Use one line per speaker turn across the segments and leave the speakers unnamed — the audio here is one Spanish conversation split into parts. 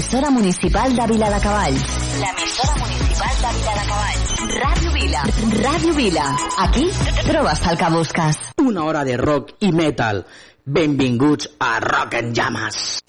l'emissora municipal de Vila de Cavalls. L'emissora municipal de Vila de Cavalls. Ràdio Vila. Ràdio Vila. Aquí trobes el que busques.
Una hora de rock i metal. Benvinguts a Rock en Llames.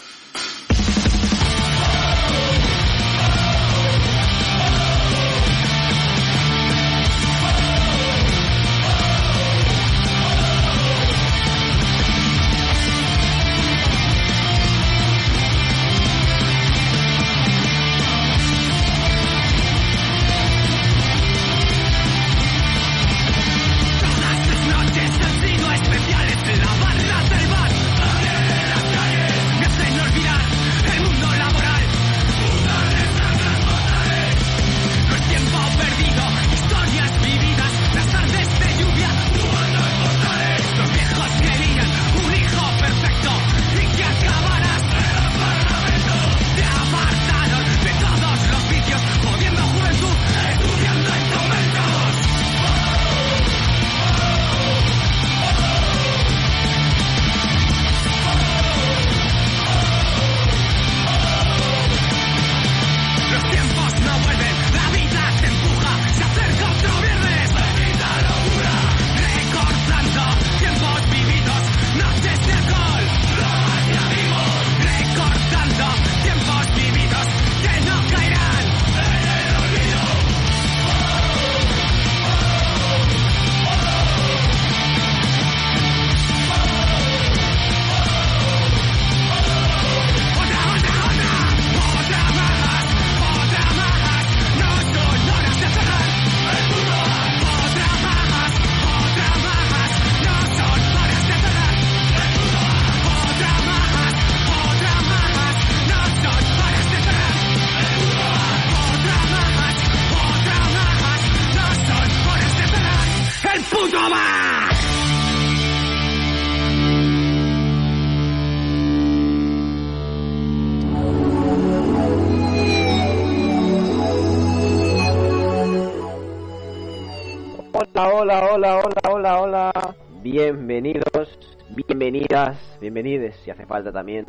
Bienvenidas, bienvenides, si hace falta también,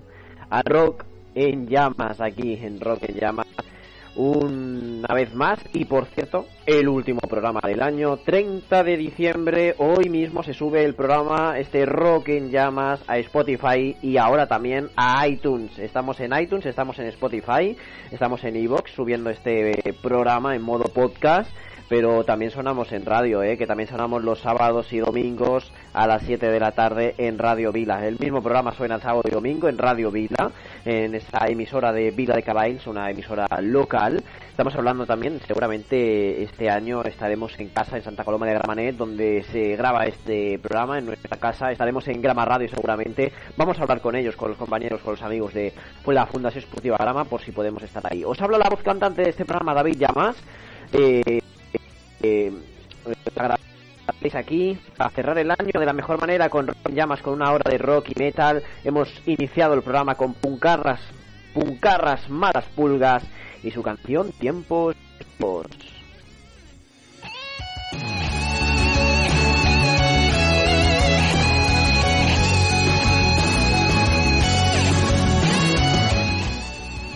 a Rock en Llamas, aquí en Rock en Llamas, una vez más, y por cierto, el último programa del año, 30 de diciembre, hoy mismo se sube el programa, este Rock en Llamas, a Spotify y ahora también a iTunes. Estamos en iTunes, estamos en Spotify, estamos en Evox subiendo este programa en modo podcast pero también sonamos en radio, ¿eh? que también sonamos los sábados y domingos a las 7 de la tarde en Radio Vila. El mismo programa suena el sábado y domingo en Radio Vila, en esa emisora de Vila de Caballos, una emisora local. Estamos hablando también, seguramente este año estaremos en casa en Santa Coloma de Gramanet, donde se graba este programa en nuestra casa. Estaremos en Grama Radio seguramente. Vamos a hablar con ellos, con los compañeros, con los amigos de la Fundación Esportiva Grama, por si podemos estar ahí. Os habla la voz cantante de este programa, David Llamas. Eh, eh, aquí a cerrar el año de la mejor manera con rock llamas con una hora de rock y metal hemos iniciado el programa con puncarras puncarras malas pulgas y su canción tiempos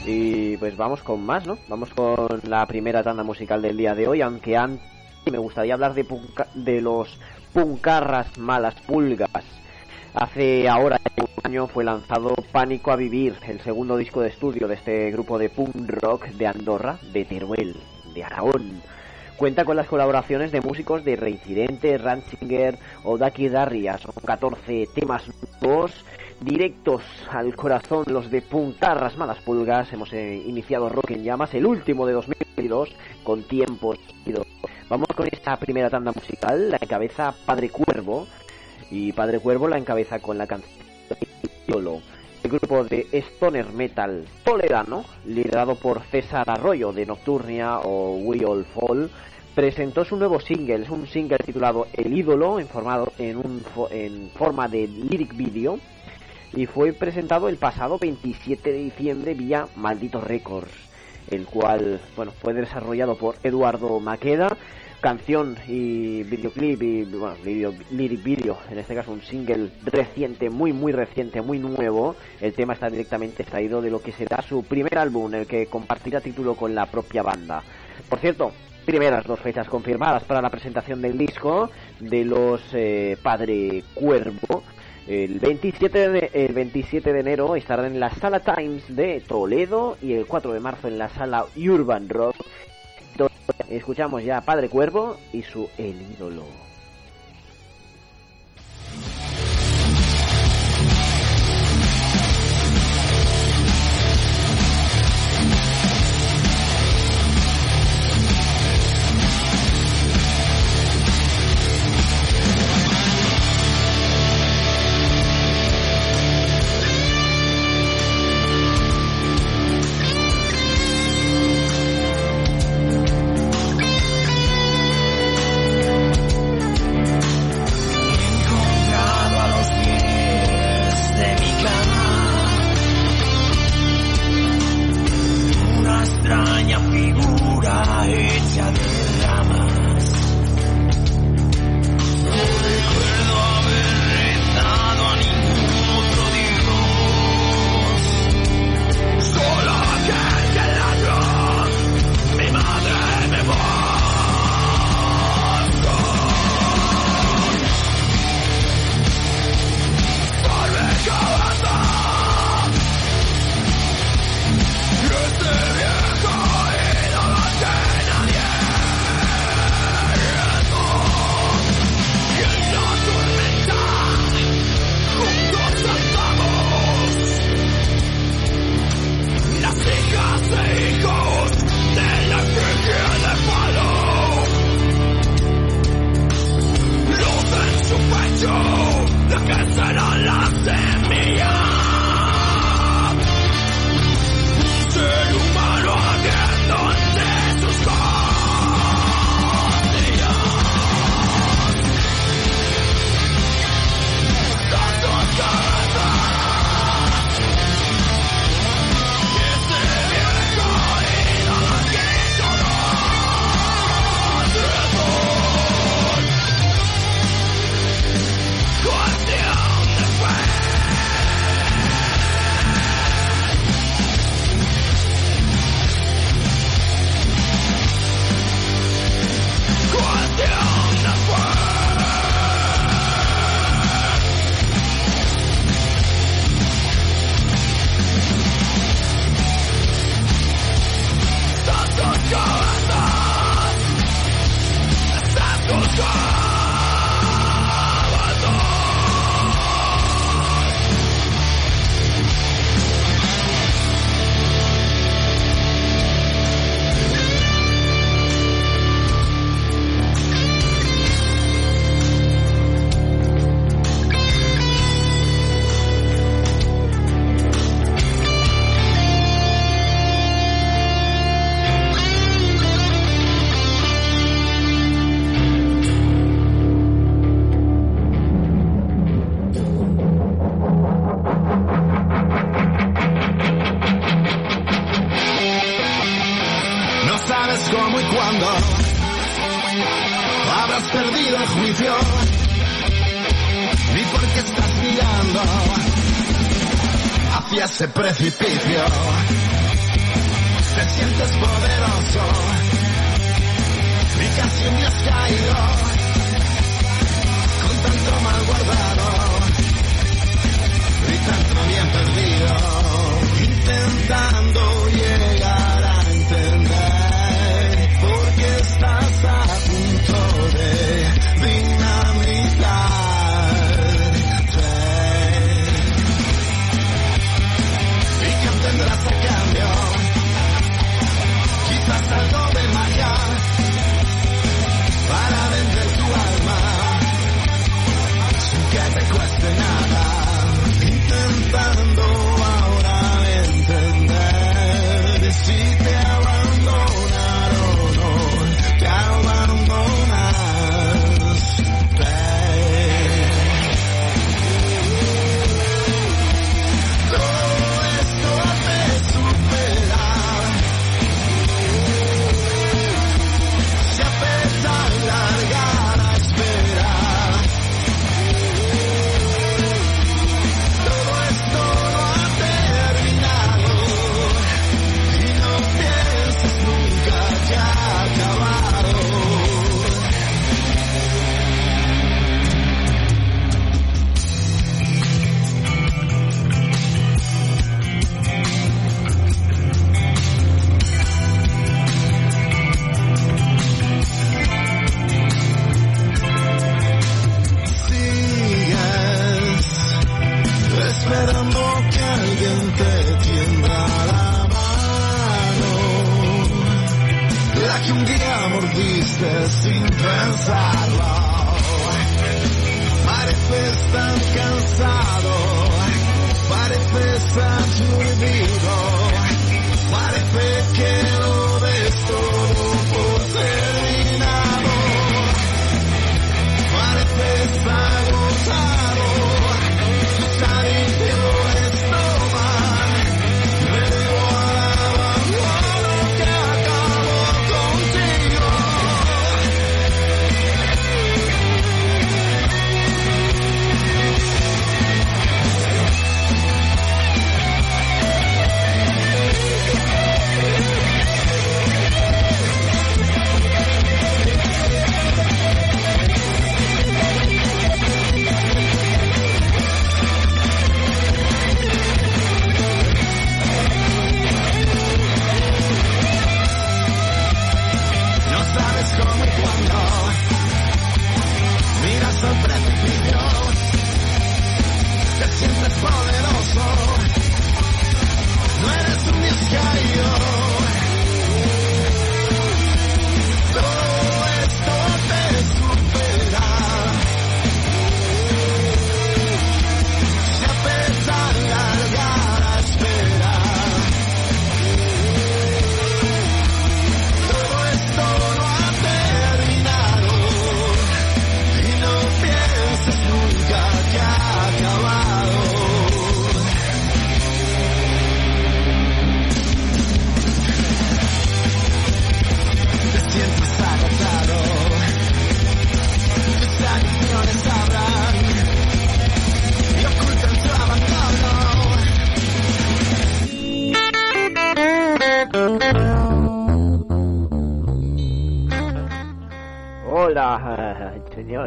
Y pues vamos con más, ¿no? Vamos con la primera tanda musical del día de hoy, aunque antes me gustaría hablar de, de los puncarras malas pulgas. Hace ahora un año fue lanzado Pánico a Vivir, el segundo disco de estudio de este grupo de punk rock de Andorra, de Teruel, de Aragón. Cuenta con las colaboraciones de músicos de Reincidente, Ranchinger o Daki Darria. Son 14 temas nuevos, directos al corazón, los de Puncarras Malas Pulgas. Hemos eh, iniciado Rock en Llamas, el último de 2022, con tiempos Vamos con esta primera tanda musical, la encabeza Padre Cuervo, y Padre Cuervo la encabeza con la canción. El grupo de stoner metal toledano, liderado por César Arroyo de Nocturnia o We All Fall, presentó su nuevo single, es un single titulado El ídolo, en, en, un, en forma de lyric video, y fue presentado el pasado 27 de diciembre vía Malditos Records el cual bueno fue desarrollado por Eduardo Maqueda
canción y videoclip y bueno, video, lyric video, en este caso un single reciente, muy muy reciente, muy nuevo. El tema está directamente extraído de lo que será su primer álbum, el que compartirá título con la propia banda. Por cierto, primeras dos fechas confirmadas para la presentación del disco de los eh, Padre Cuervo. El 27, de, el 27 de enero estarán en la Sala Times de Toledo y el 4 de marzo en la Sala Urban Rock Escuchamos ya a Padre Cuervo y su El ídolo.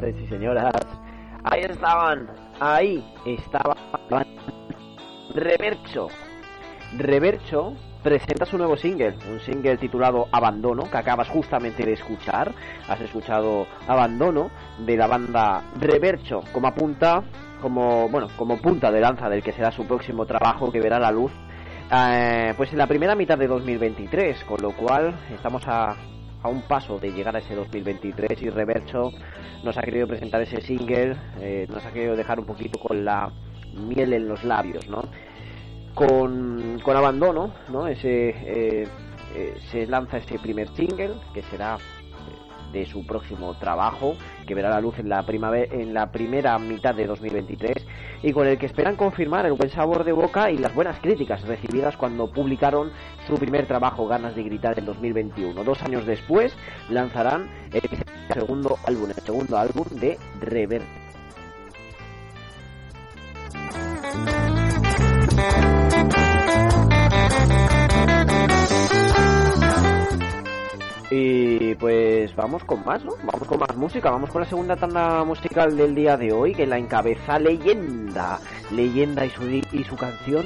Y
señoras. Ahí estaban, ahí estaba Revercho. Revercho presenta su nuevo single, un single titulado Abandono, que acabas justamente de escuchar. Has escuchado Abandono de la banda Revercho, como apunta, como bueno, como punta de lanza del que será su próximo trabajo que verá la luz eh, pues en la primera mitad de 2023, con lo cual estamos a, a un paso de llegar a ese 2023 y Revercho nos ha querido presentar ese single, eh, nos ha querido dejar un poquito con la miel en los labios, ¿no? Con, con abandono, ¿no? Ese, eh, eh, se lanza ese primer single que será de su próximo trabajo que verá la luz en la en la primera mitad de 2023 y con el que esperan confirmar el buen sabor de boca y las buenas críticas recibidas cuando publicaron su primer trabajo Ganas de gritar en 2021. Dos años después lanzarán el segundo álbum, el segundo álbum de Rever. Y pues vamos con más, ¿no? Vamos con más música, vamos con la segunda tanda musical del día de hoy, que la encabeza Leyenda. Leyenda y su, y su canción.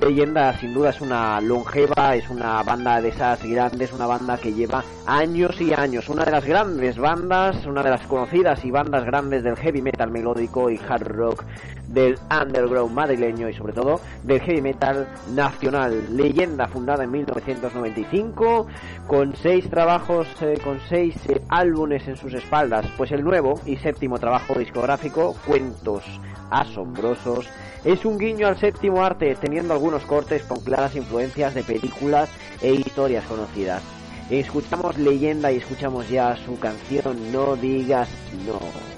Leyenda sin duda es una longeva, es una banda de esas grandes, una banda que lleva años y años, una de las grandes bandas, una de las conocidas y bandas grandes del heavy metal melódico y hard rock del underground madrileño y sobre todo del heavy metal nacional. Leyenda fundada en 1995 con seis trabajos, eh, con seis eh, álbumes en sus espaldas, pues el nuevo y séptimo trabajo discográfico, Cuentos Asombrosos, es un guiño al séptimo arte, teniendo algunos cortes con claras influencias de películas e historias conocidas. Escuchamos leyenda y escuchamos ya su canción No digas no.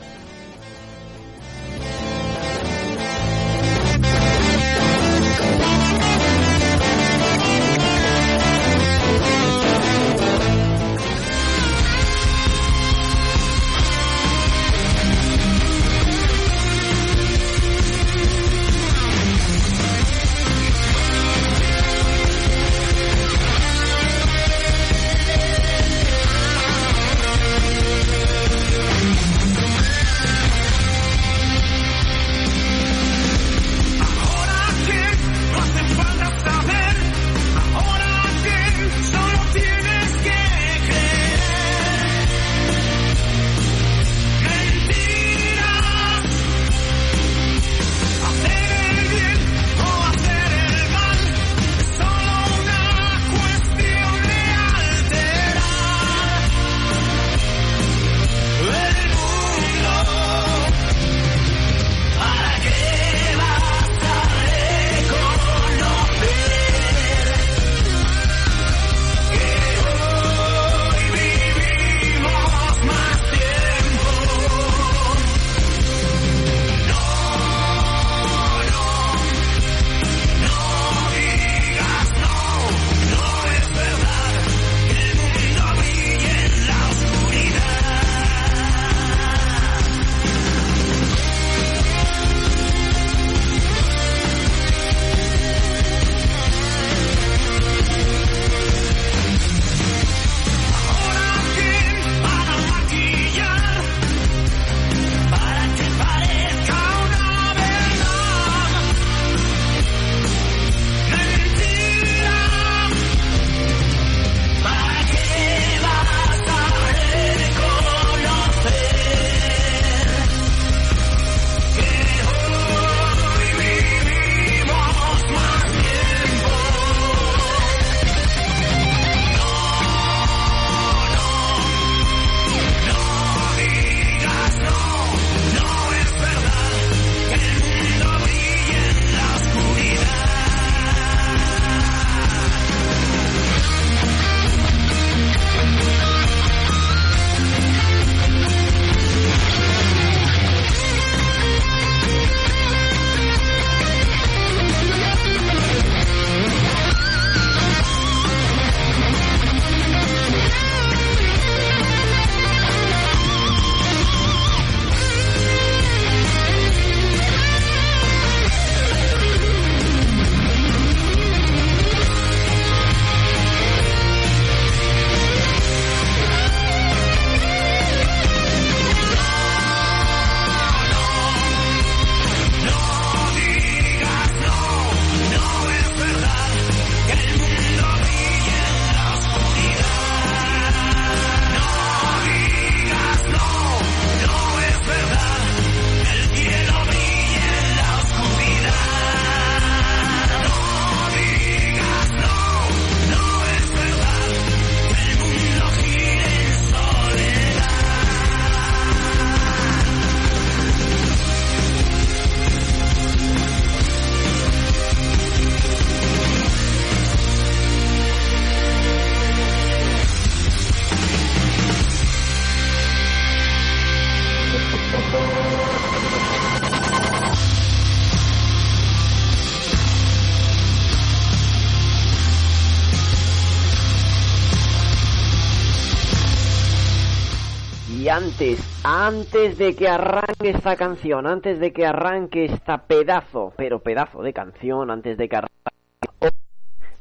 Antes, antes de que arranque esta canción, antes de que arranque esta pedazo, pero pedazo de canción, antes de que arranque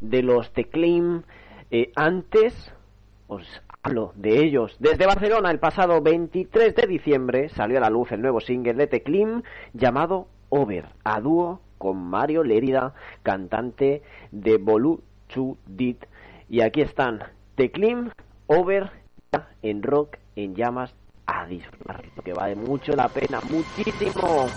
de los Teclim, eh, antes os hablo de ellos. Desde Barcelona, el pasado 23 de diciembre, salió a la luz el nuevo single de Teclim llamado Over, a dúo con Mario Lérida, cantante de Bolu Dit. Y aquí están Teclim, Over, en rock, en llamas, a disfrutar, porque vale mucho la pena, muchísimo.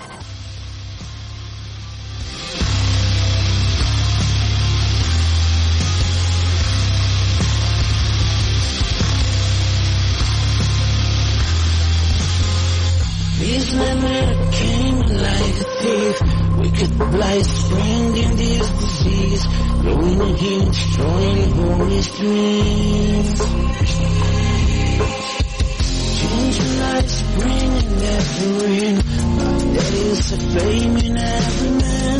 These memories came like a thief. Wicked blight spreading this disease. Growing again, destroying holy streams. Changing lights, bringing every rain. There is a flame in every man.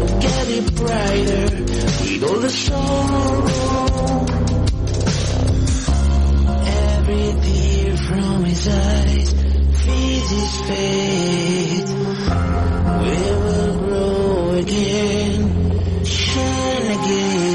But get it brighter with all the sorrow. Every tear from his eyes feeds his faith. We will grow again, shine again.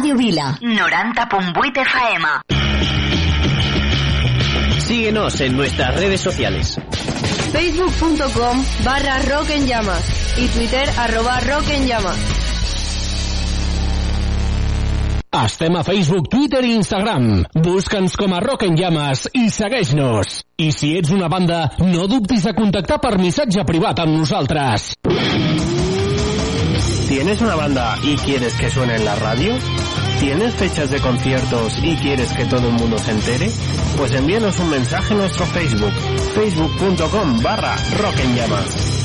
Ràdio Vila, 90.8 FM.
Síguenos en nuestras redes sociales.
Facebook.com barra Rock en Llamas y Twitter arroba Rock en Llamas.
Estem a Facebook, Twitter i Instagram. Busca'ns com a Rock en Llames i segueix-nos. I si ets una banda, no dubtis de contactar per missatge privat amb nosaltres.
¿Tienes una banda y quieres que suene en la radio? ¿Tienes fechas de conciertos y quieres que todo el mundo se entere? Pues envíanos un mensaje en nuestro Facebook, facebook.com barra Rock en Llamas.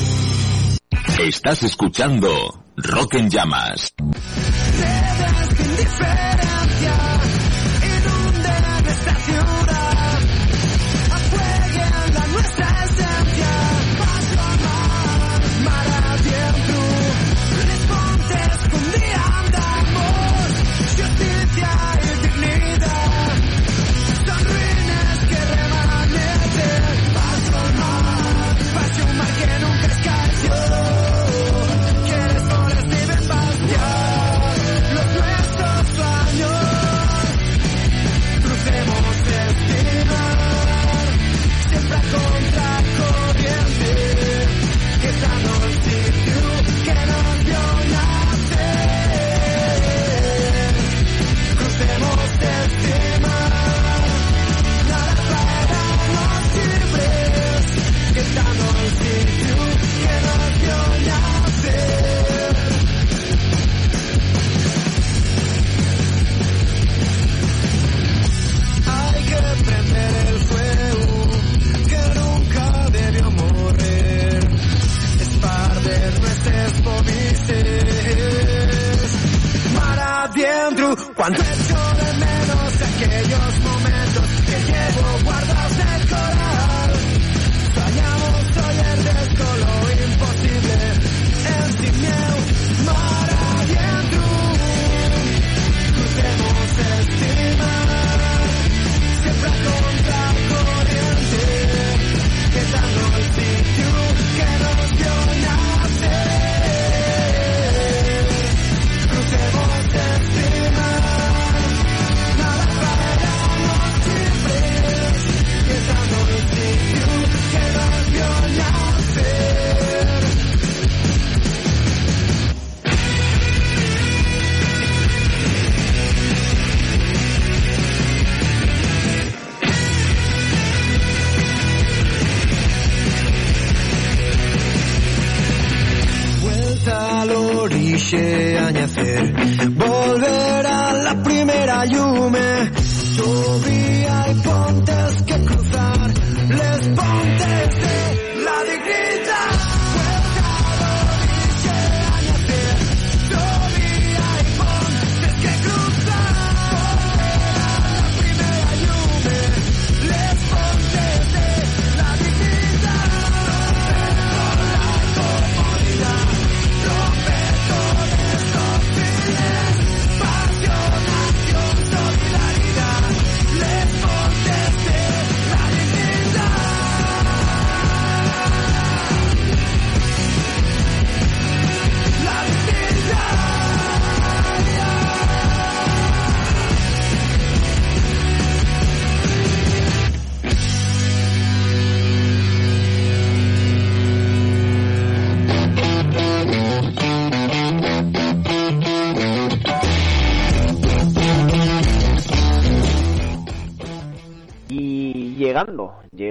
Estás escuchando Rock en Llamas.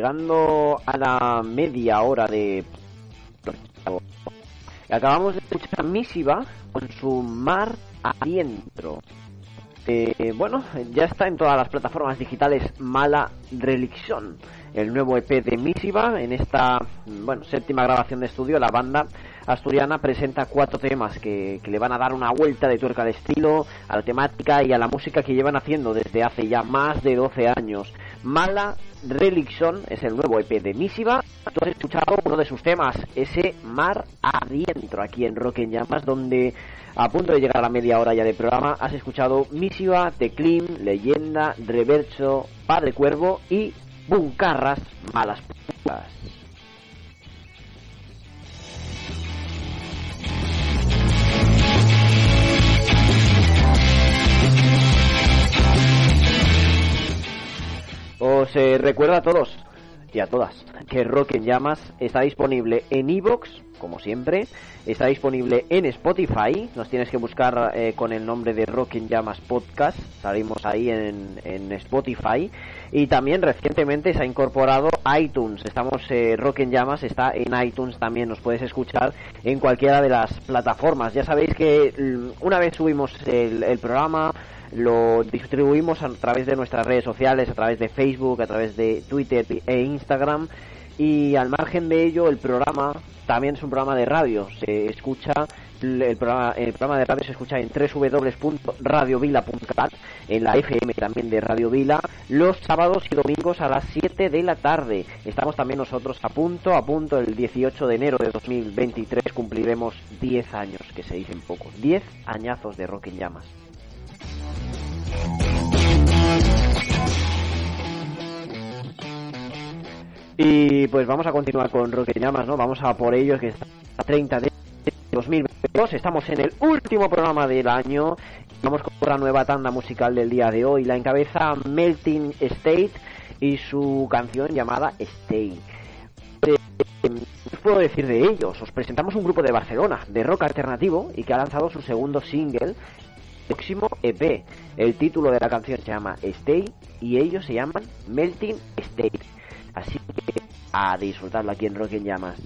Llegando, a la media hora de... Acabamos de escuchar Misiva con su Mar Adentro. Eh, bueno, ya está en todas las plataformas digitales Mala Religión, el nuevo EP de Misiva. En esta, bueno, séptima grabación de estudio, la banda asturiana presenta cuatro temas que, que le van a dar una vuelta de tuerca al estilo, a la temática y a la música que llevan haciendo desde hace ya más de 12 años. Mala Religión es el nuevo EP de Misiva. Tú has escuchado uno de sus temas, ese Mar Adentro, aquí en Rock en Llamas, donde a punto de llegar a la media hora ya de programa has escuchado Misiva, Teclim, Leyenda, Reverso, Padre Cuervo y Buncarras Malas Putas. Os eh, recuerdo a todos y a todas que Rock en Llamas está disponible en Evox, como siempre, está disponible en Spotify, nos tienes que buscar eh, con el nombre de Rock en Llamas Podcast, salimos ahí en, en Spotify, y también recientemente se ha incorporado iTunes, estamos, eh, Rock Llamas está en iTunes. También, nos puedes escuchar en cualquiera de las plataformas, ya sabéis que mm, una vez subimos el programa, lo distribuimos a través de nuestras redes sociales, a través de Facebook, a través de Twitter e Instagram. Y al margen de ello, el programa también es un programa de radio. Se escucha el programa, el programa de radio se escucha en www.radiovila.cat, en la FM también de Radio Vila, los sábados y domingos a las 7 de la tarde. Estamos también nosotros a punto, a punto, el 18 de enero de 2023 cumpliremos 10 años, que se dicen pocos, 10 añazos de Rock en Llamas. Y pues vamos a continuar con Rock en Llamas, ¿no? Vamos a por ello, que está a 30 de 2022. Estamos en el último programa del año. Vamos con la nueva tanda musical del día de hoy. La encabeza Melting State y su canción llamada Stay. Eh, ¿Qué puedo decir de ellos? Os presentamos un grupo de Barcelona, de rock alternativo, y que ha lanzado su segundo single, próximo EP. El título de la canción se llama Stay y ellos se llaman Melting State. Así que a disfrutarlo aquí en Rock en Llamas.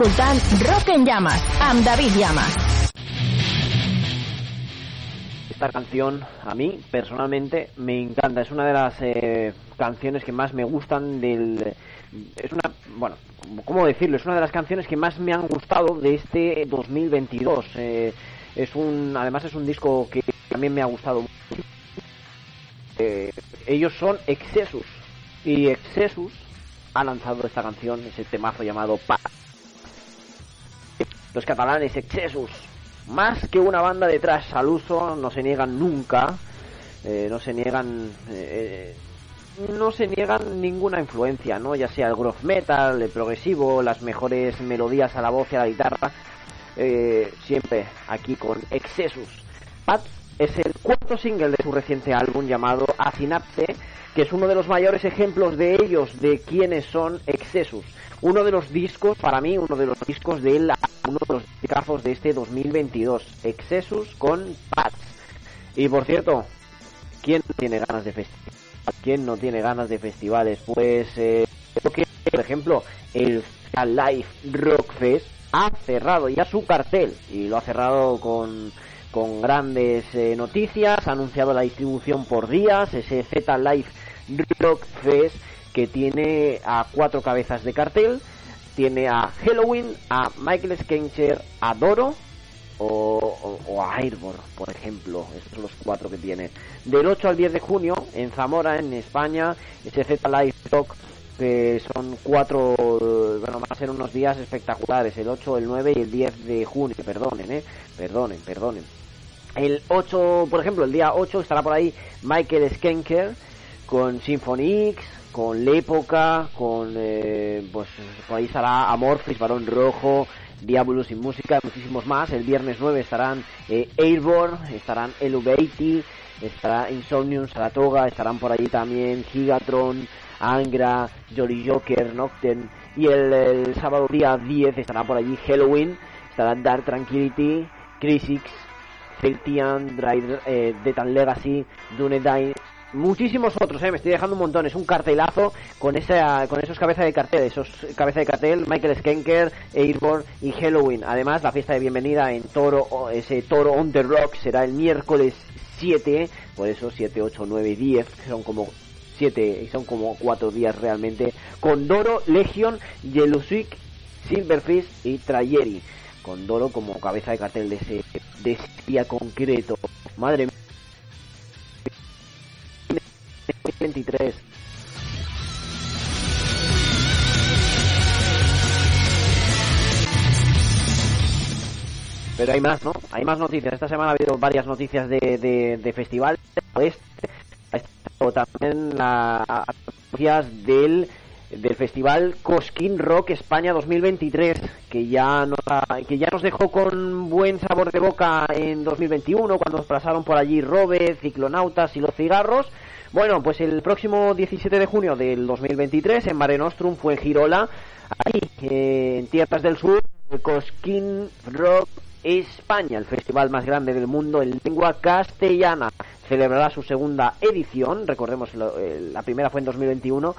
Rock en Llamas amb David Llamas.
Esta canción a mí personalmente me encanta, es una de las eh, canciones que más me gustan del... Es una, bueno, ¿cómo decirlo? Es una de las canciones que más me han gustado de este 2022. Eh, es un, además es un disco que también me ha gustado mucho. Eh, ellos son Excessus y Excessus ha lanzado esta canción, ese temazo llamado. Los catalanes Excessus, más que una banda de trash al uso, no se niegan nunca, eh, no se niegan, eh, no se niegan ninguna influencia, ¿no? Ya sea el groove metal, el progresivo, las mejores melodías a la voz y a la guitarra, eh, siempre aquí con Excessus. Pat es el cuarto single de su reciente álbum llamado Acinapse, que es uno de los mayores ejemplos de ellos, de quiénes son Excessus. Uno de los discos, para mí, uno de los discos de él, uno de los discos de este 2022, Excessus con Pat. Y por cierto, ¿quién no tiene ganas de festivales? ¿Quién no tiene ganas de festivales? Pues, eh, creo que, por ejemplo, el Live Rock Fest ha cerrado ya su cartel y lo ha cerrado con, con grandes eh, noticias, ha anunciado la distribución por días, ese Z Live Rock Fest que tiene a cuatro cabezas de cartel, tiene a Halloween, a Michael Skencher, a Doro o, a Airborne, por ejemplo, estos son los cuatro que tiene. Del 8 al 10 de junio en Zamora, en España, ese Z Live Rock que son cuatro, bueno, van a ser unos días espectaculares, el 8, el 9 y el 10 de junio, perdonen, eh, perdonen, perdonen. El 8, por ejemplo, el día 8 estará por ahí Michael Skenker con Symphony X, con L'Época, con, eh, pues, por ahí estará Amorphis, Barón Rojo, Diabolus y Música, muchísimos más. El viernes 9 estarán eh, Airborne, estarán Eluvati, estará Insomnium, Saratoga, estarán por allí también Gigatron, Angra, Jolly Joker, Nocturne, y el, sábado día 10 estará por allí Halloween, estará Dark Tranquility, Crisix, Celtian, Drive, eh, Detan Legacy, Dunedain, muchísimos otros, eh, me estoy dejando un montón, es un cartelazo con esa, con esos cabezas de cartel, esos cabezas de cartel, Michael Skenker, Airborne y Halloween. Además, la fiesta de bienvenida en Toro, ese Toro on the Rock será el miércoles 7, por eso 7, 8, 9, 10, son como 7, son como 4 días realmente, con Doro, Legion, Yelusik, Silverfish y Trayeri. Con Doro como cabeza de cartel de ese, de ese día concreto. Madre mía. 23. Pero hay más, ¿no? Hay más noticias. Esta semana ha habido varias noticias de, de, de festival. Este, estado también las noticias del, del festival Cosquín Rock España 2023, que ya, nos que ya nos dejó con buen sabor de boca en 2021, cuando pasaron por allí Robe, Ciclonautas y los cigarros. Bueno, pues el próximo 17 de junio del 2023 en Mare Nostrum fue Girola, eh, en Tierras del Sur, Cosquín Rock España, el festival más grande del mundo en lengua castellana. Celebrará su segunda edición, recordemos, lo- eh, la primera fue en 2021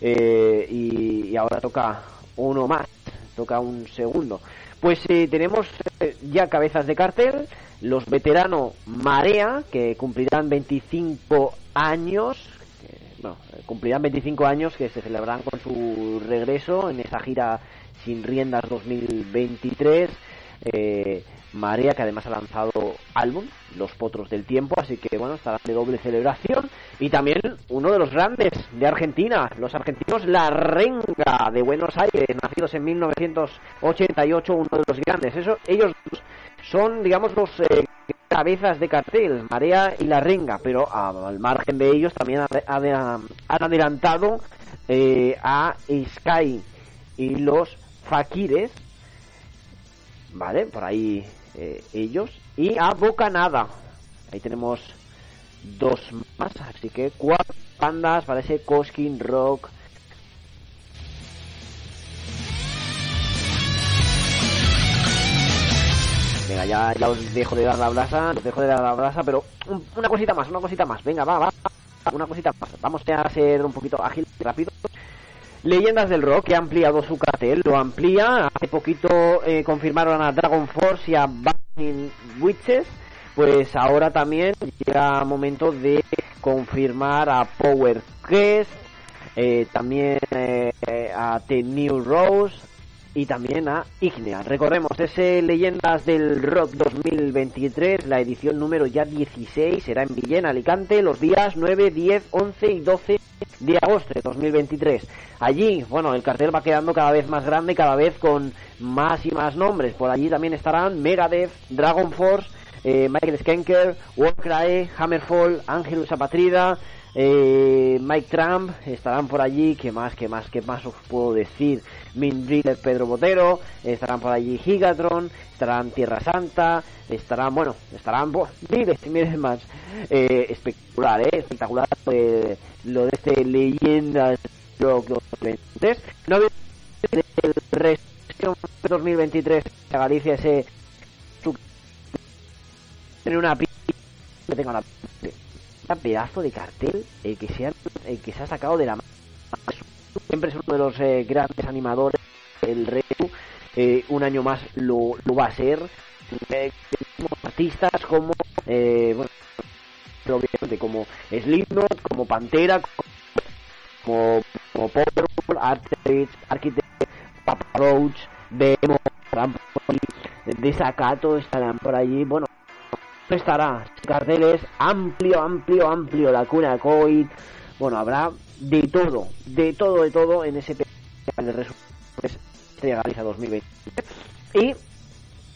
eh, y, y ahora toca uno más, toca un segundo. Pues eh, tenemos eh, ya cabezas de cartel, los veteranos Marea, que cumplirán 25 años, que, bueno, cumplirán 25 años que se celebrarán con su regreso en esa gira sin riendas 2023. Eh, Marea, que además ha lanzado álbum, Los Potros del Tiempo, así que bueno, estará de doble celebración. Y también uno de los grandes de Argentina, los argentinos La Renga de Buenos Aires, nacidos en 1988, uno de los grandes. Eso, ellos son, digamos, los eh, cabezas de cartel, Marea y La Renga, pero al margen de ellos también ha- ha- han adelantado eh, a Sky y los Fakires, ¿vale? Por ahí eh, ellos. Y a Bocanada. Ahí tenemos dos más, así que cuatro bandas para ese Coskin Rock. Venga, ya, os dejo de dar la brasa, os dejo de dar la brasa, pero un- una cosita más, una cosita más. Venga, va, va, una cosita más. Vamos a ser un poquito ágil y rápido. Leyendas del Rock que ha ampliado su cartel, lo amplía. Hace poquito eh, confirmaron a Dragon Force y a Burning Witches. Pues ahora también llega momento de confirmar a Power Quest, eh, también eh, a The New Rose y también a Ignea. Recordemos, ese Leyendas del Rock 2023, la edición número ya 16, será en Villena, Alicante, los días 9, 10, 11 y 12 de agosto de 2023. Allí, bueno, el cartel va quedando cada vez más grande, cada vez con más y más nombres. Por allí también estarán Megadeth, Dragon Force, eh, Michael Skanker, Warcry, Hammerfall, Angelus Apatrida, eh, Mike Trump, estarán por allí, ¿qué más, qué más, qué más os puedo decir? Min Driller, Pedro Botero, estarán por allí Gigatron, estarán Tierra Santa, estarán, bueno, estarán, miles y miles más. Eh, espectacular, eh, espectacular eh, lo de este Leyendas Rock 2023. No había el resto 2023 de Galicia ese tener una que tenga una pedazo de cartel el que se ha, el que se ha sacado de la siempre es uno de los eh, grandes animadores del Retu eh, un año más lo, va a ser. Eh, artistas como eh, bueno obviamente como Slipknot como Pantera como como Powerful Architect Architect Papa Roach Demo Desacato estarán por allí. Bueno estará carteles amplio, amplio, amplio, la cuna COVID, bueno, habrá de todo, de todo, de todo en ese de resumen Estrella Galicia 2020. Y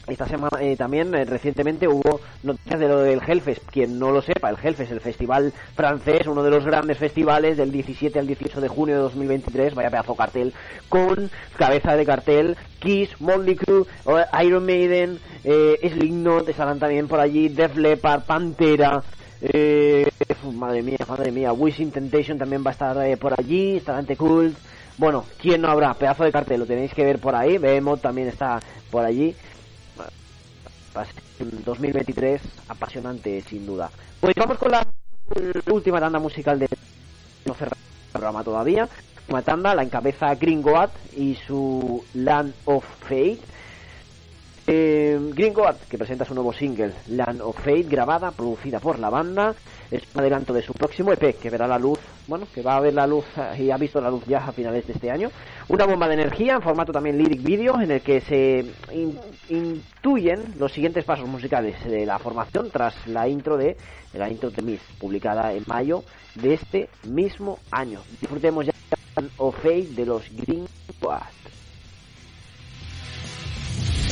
esta semana eh, también eh, recientemente hubo noticias de lo del Hellfest. Quien no lo sepa, el Hellfest, el festival francés, uno de los grandes festivales del 17 al 18 de junio de 2023. Vaya pedazo cartel con cabeza de cartel Kiss, Motley Crue, o- Iron Maiden, eh, Slipknot estarán también por allí, Def Leppard, Pantera. Eh, madre mía, madre mía, Wishing Temptation también va a estar eh, por allí, estará ante Cult. Bueno, ¿quién no habrá? Pedazo de cartel, lo tenéis que ver por ahí. Behemoth también está por allí. Va a ser un 2023 apasionante, sin duda. Pues vamos con la última tanda musical de no cerrar el programa todavía. Una tanda la encabeza Gringoat y su Land of Fate. Eh, que presenta su nuevo single Land of Fate, grabada, producida por la banda, es un adelanto de su próximo EP que verá la luz, bueno, que va a ver la luz y ha visto la luz ya a finales de este año. Una bomba de energía en formato también lyric video en el que se in- intuyen los siguientes pasos musicales de la formación tras la intro de la intro de Miss, publicada en mayo de este mismo año. Disfrutemos ya Land of Fate de los.
Thank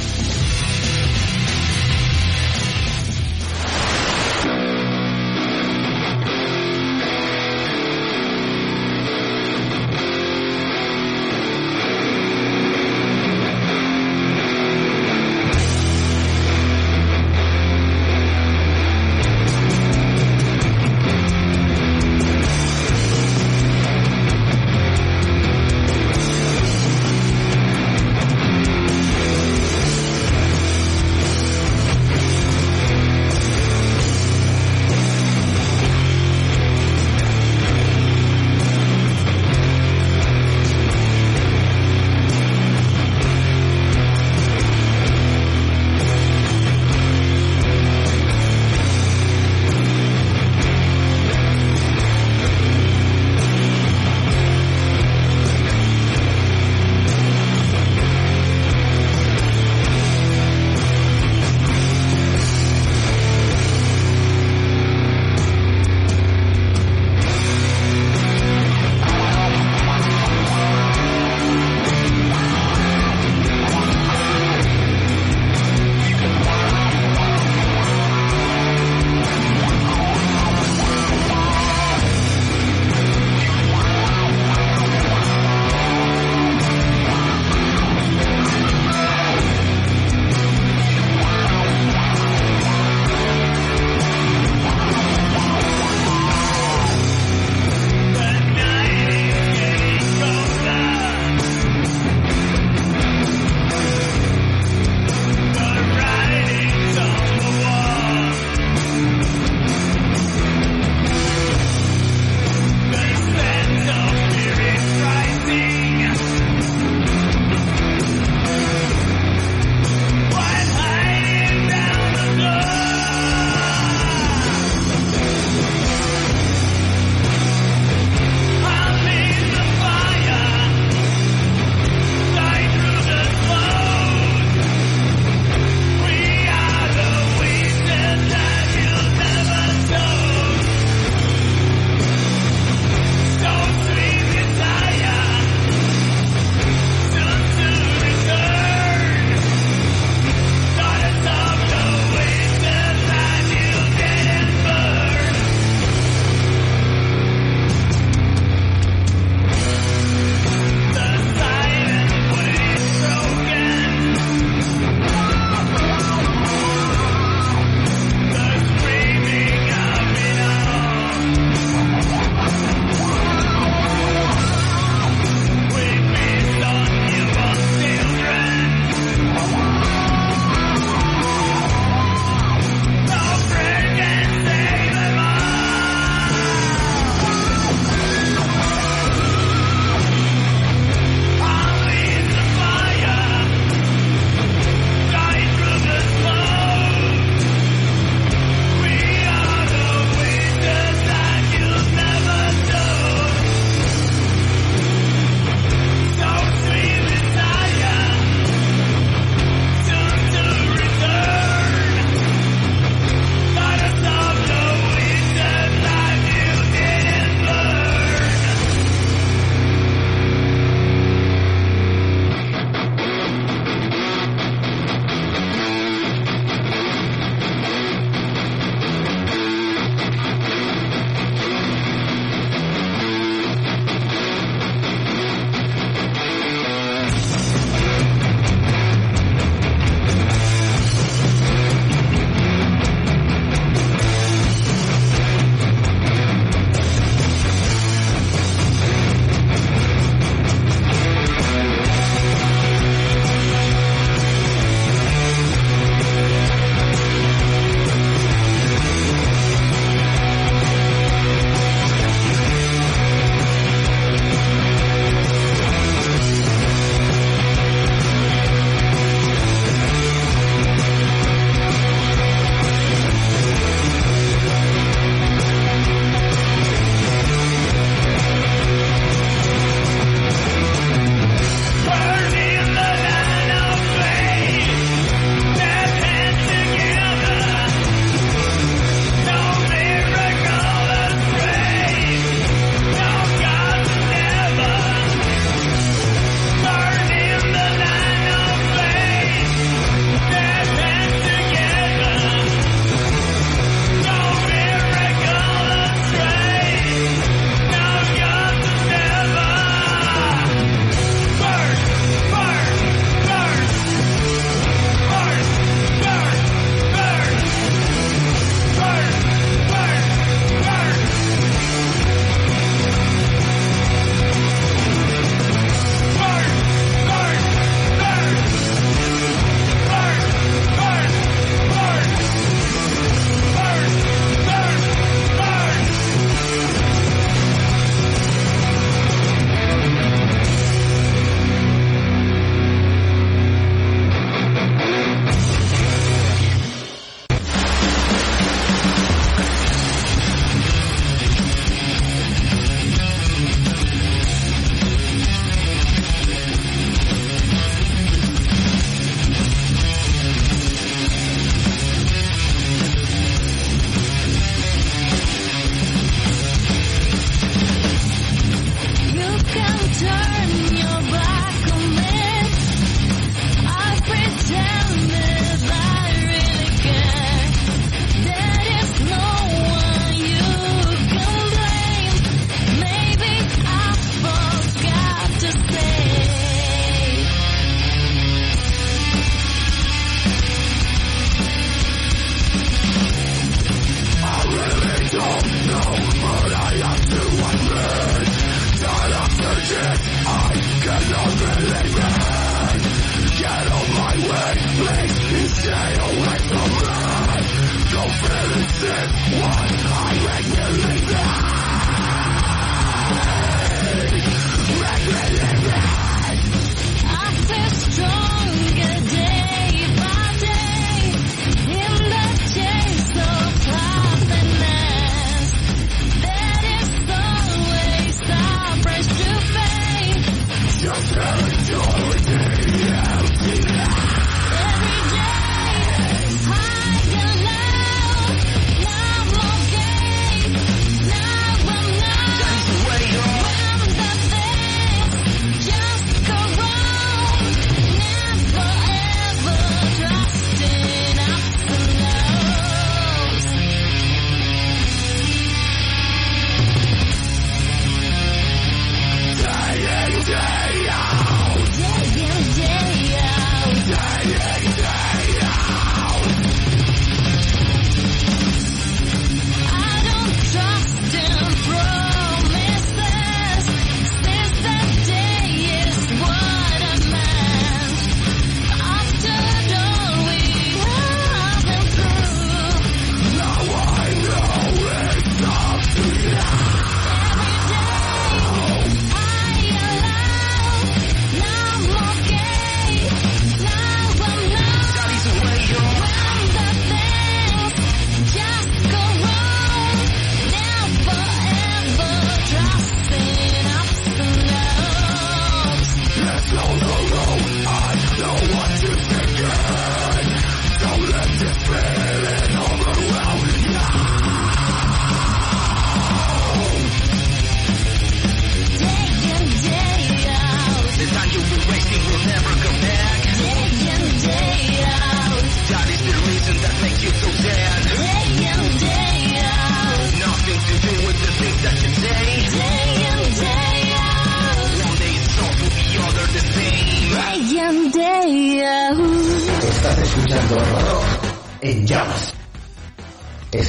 This one I regularly die.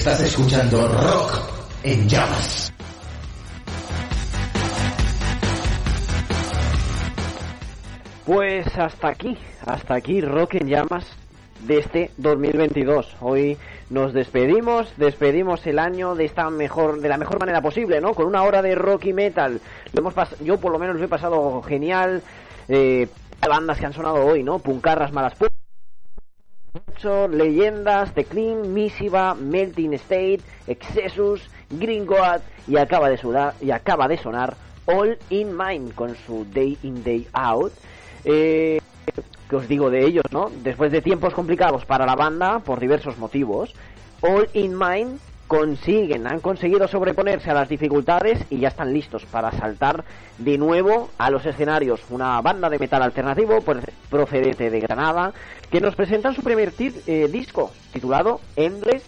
Estás escuchando rock en llamas.
Pues hasta aquí, hasta aquí Rock en Llamas de este 2022. Hoy nos despedimos, despedimos el año de esta mejor, de la mejor manera posible, ¿no? Con una hora de rock y metal. Lo hemos yo por lo menos lo he pasado genial. Eh, bandas que han sonado hoy, ¿no? Puncarras Malas Pu- Mucho, Leyendas, The Clean, Misiva, Melting State, Excessus, Green God y acaba de sudar, y acaba de sonar All in Mind con su Day in Day Out. Eh, os digo de ellos, ¿no? Después de tiempos complicados para la banda por diversos motivos, All in Mind consiguen, han conseguido sobreponerse a las dificultades y ya están listos para saltar de nuevo a los escenarios. Una banda de metal alternativo pues, procedente de Granada que nos presentan su primer eh, disco titulado Endless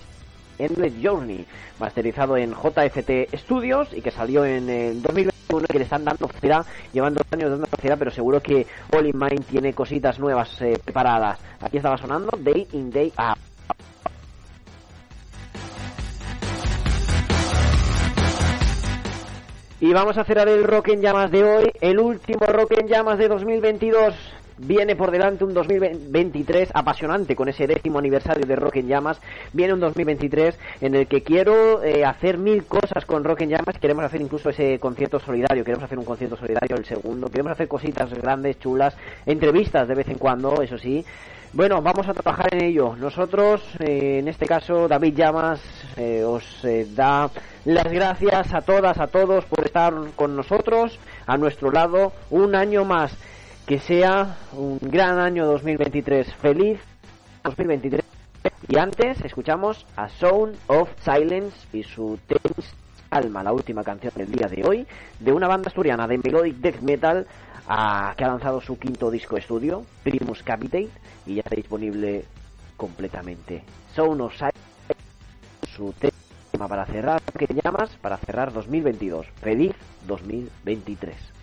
Endless Journey, masterizado en JFT Studios y que salió en el 2021 y que le están dando cera, llevando años dando cera, pero seguro que All in Mind tiene cositas nuevas eh, preparadas. Aquí estaba sonando Day in Day Out. Y vamos a cerrar el Rock en Llamas de hoy, el último Rock en Llamas de 2022. Viene por delante un 2023 apasionante con ese décimo aniversario de Rock en Llamas. Viene un 2023 en el que quiero eh, hacer mil cosas con Rock en Llamas. Queremos hacer incluso ese concierto solidario. Queremos hacer un concierto solidario el segundo. Queremos hacer cositas grandes, chulas. Entrevistas de vez en cuando, eso sí. Bueno, vamos a trabajar en ello. Nosotros, eh, en este caso, David Llamas, eh, os eh, da las gracias a todas, a todos por estar con nosotros, a nuestro lado, un año más. Que sea un gran año 2023. Feliz 2023. Y antes escuchamos a Sound of Silence y su Tense Alma, la última canción del día de hoy, de una banda asturiana de melodic death metal ah, que ha lanzado su quinto disco estudio, Primus Capitate, y ya está disponible completamente. Sound of Silence, su tema para cerrar, que llamas? Para cerrar 2022. Feliz 2023.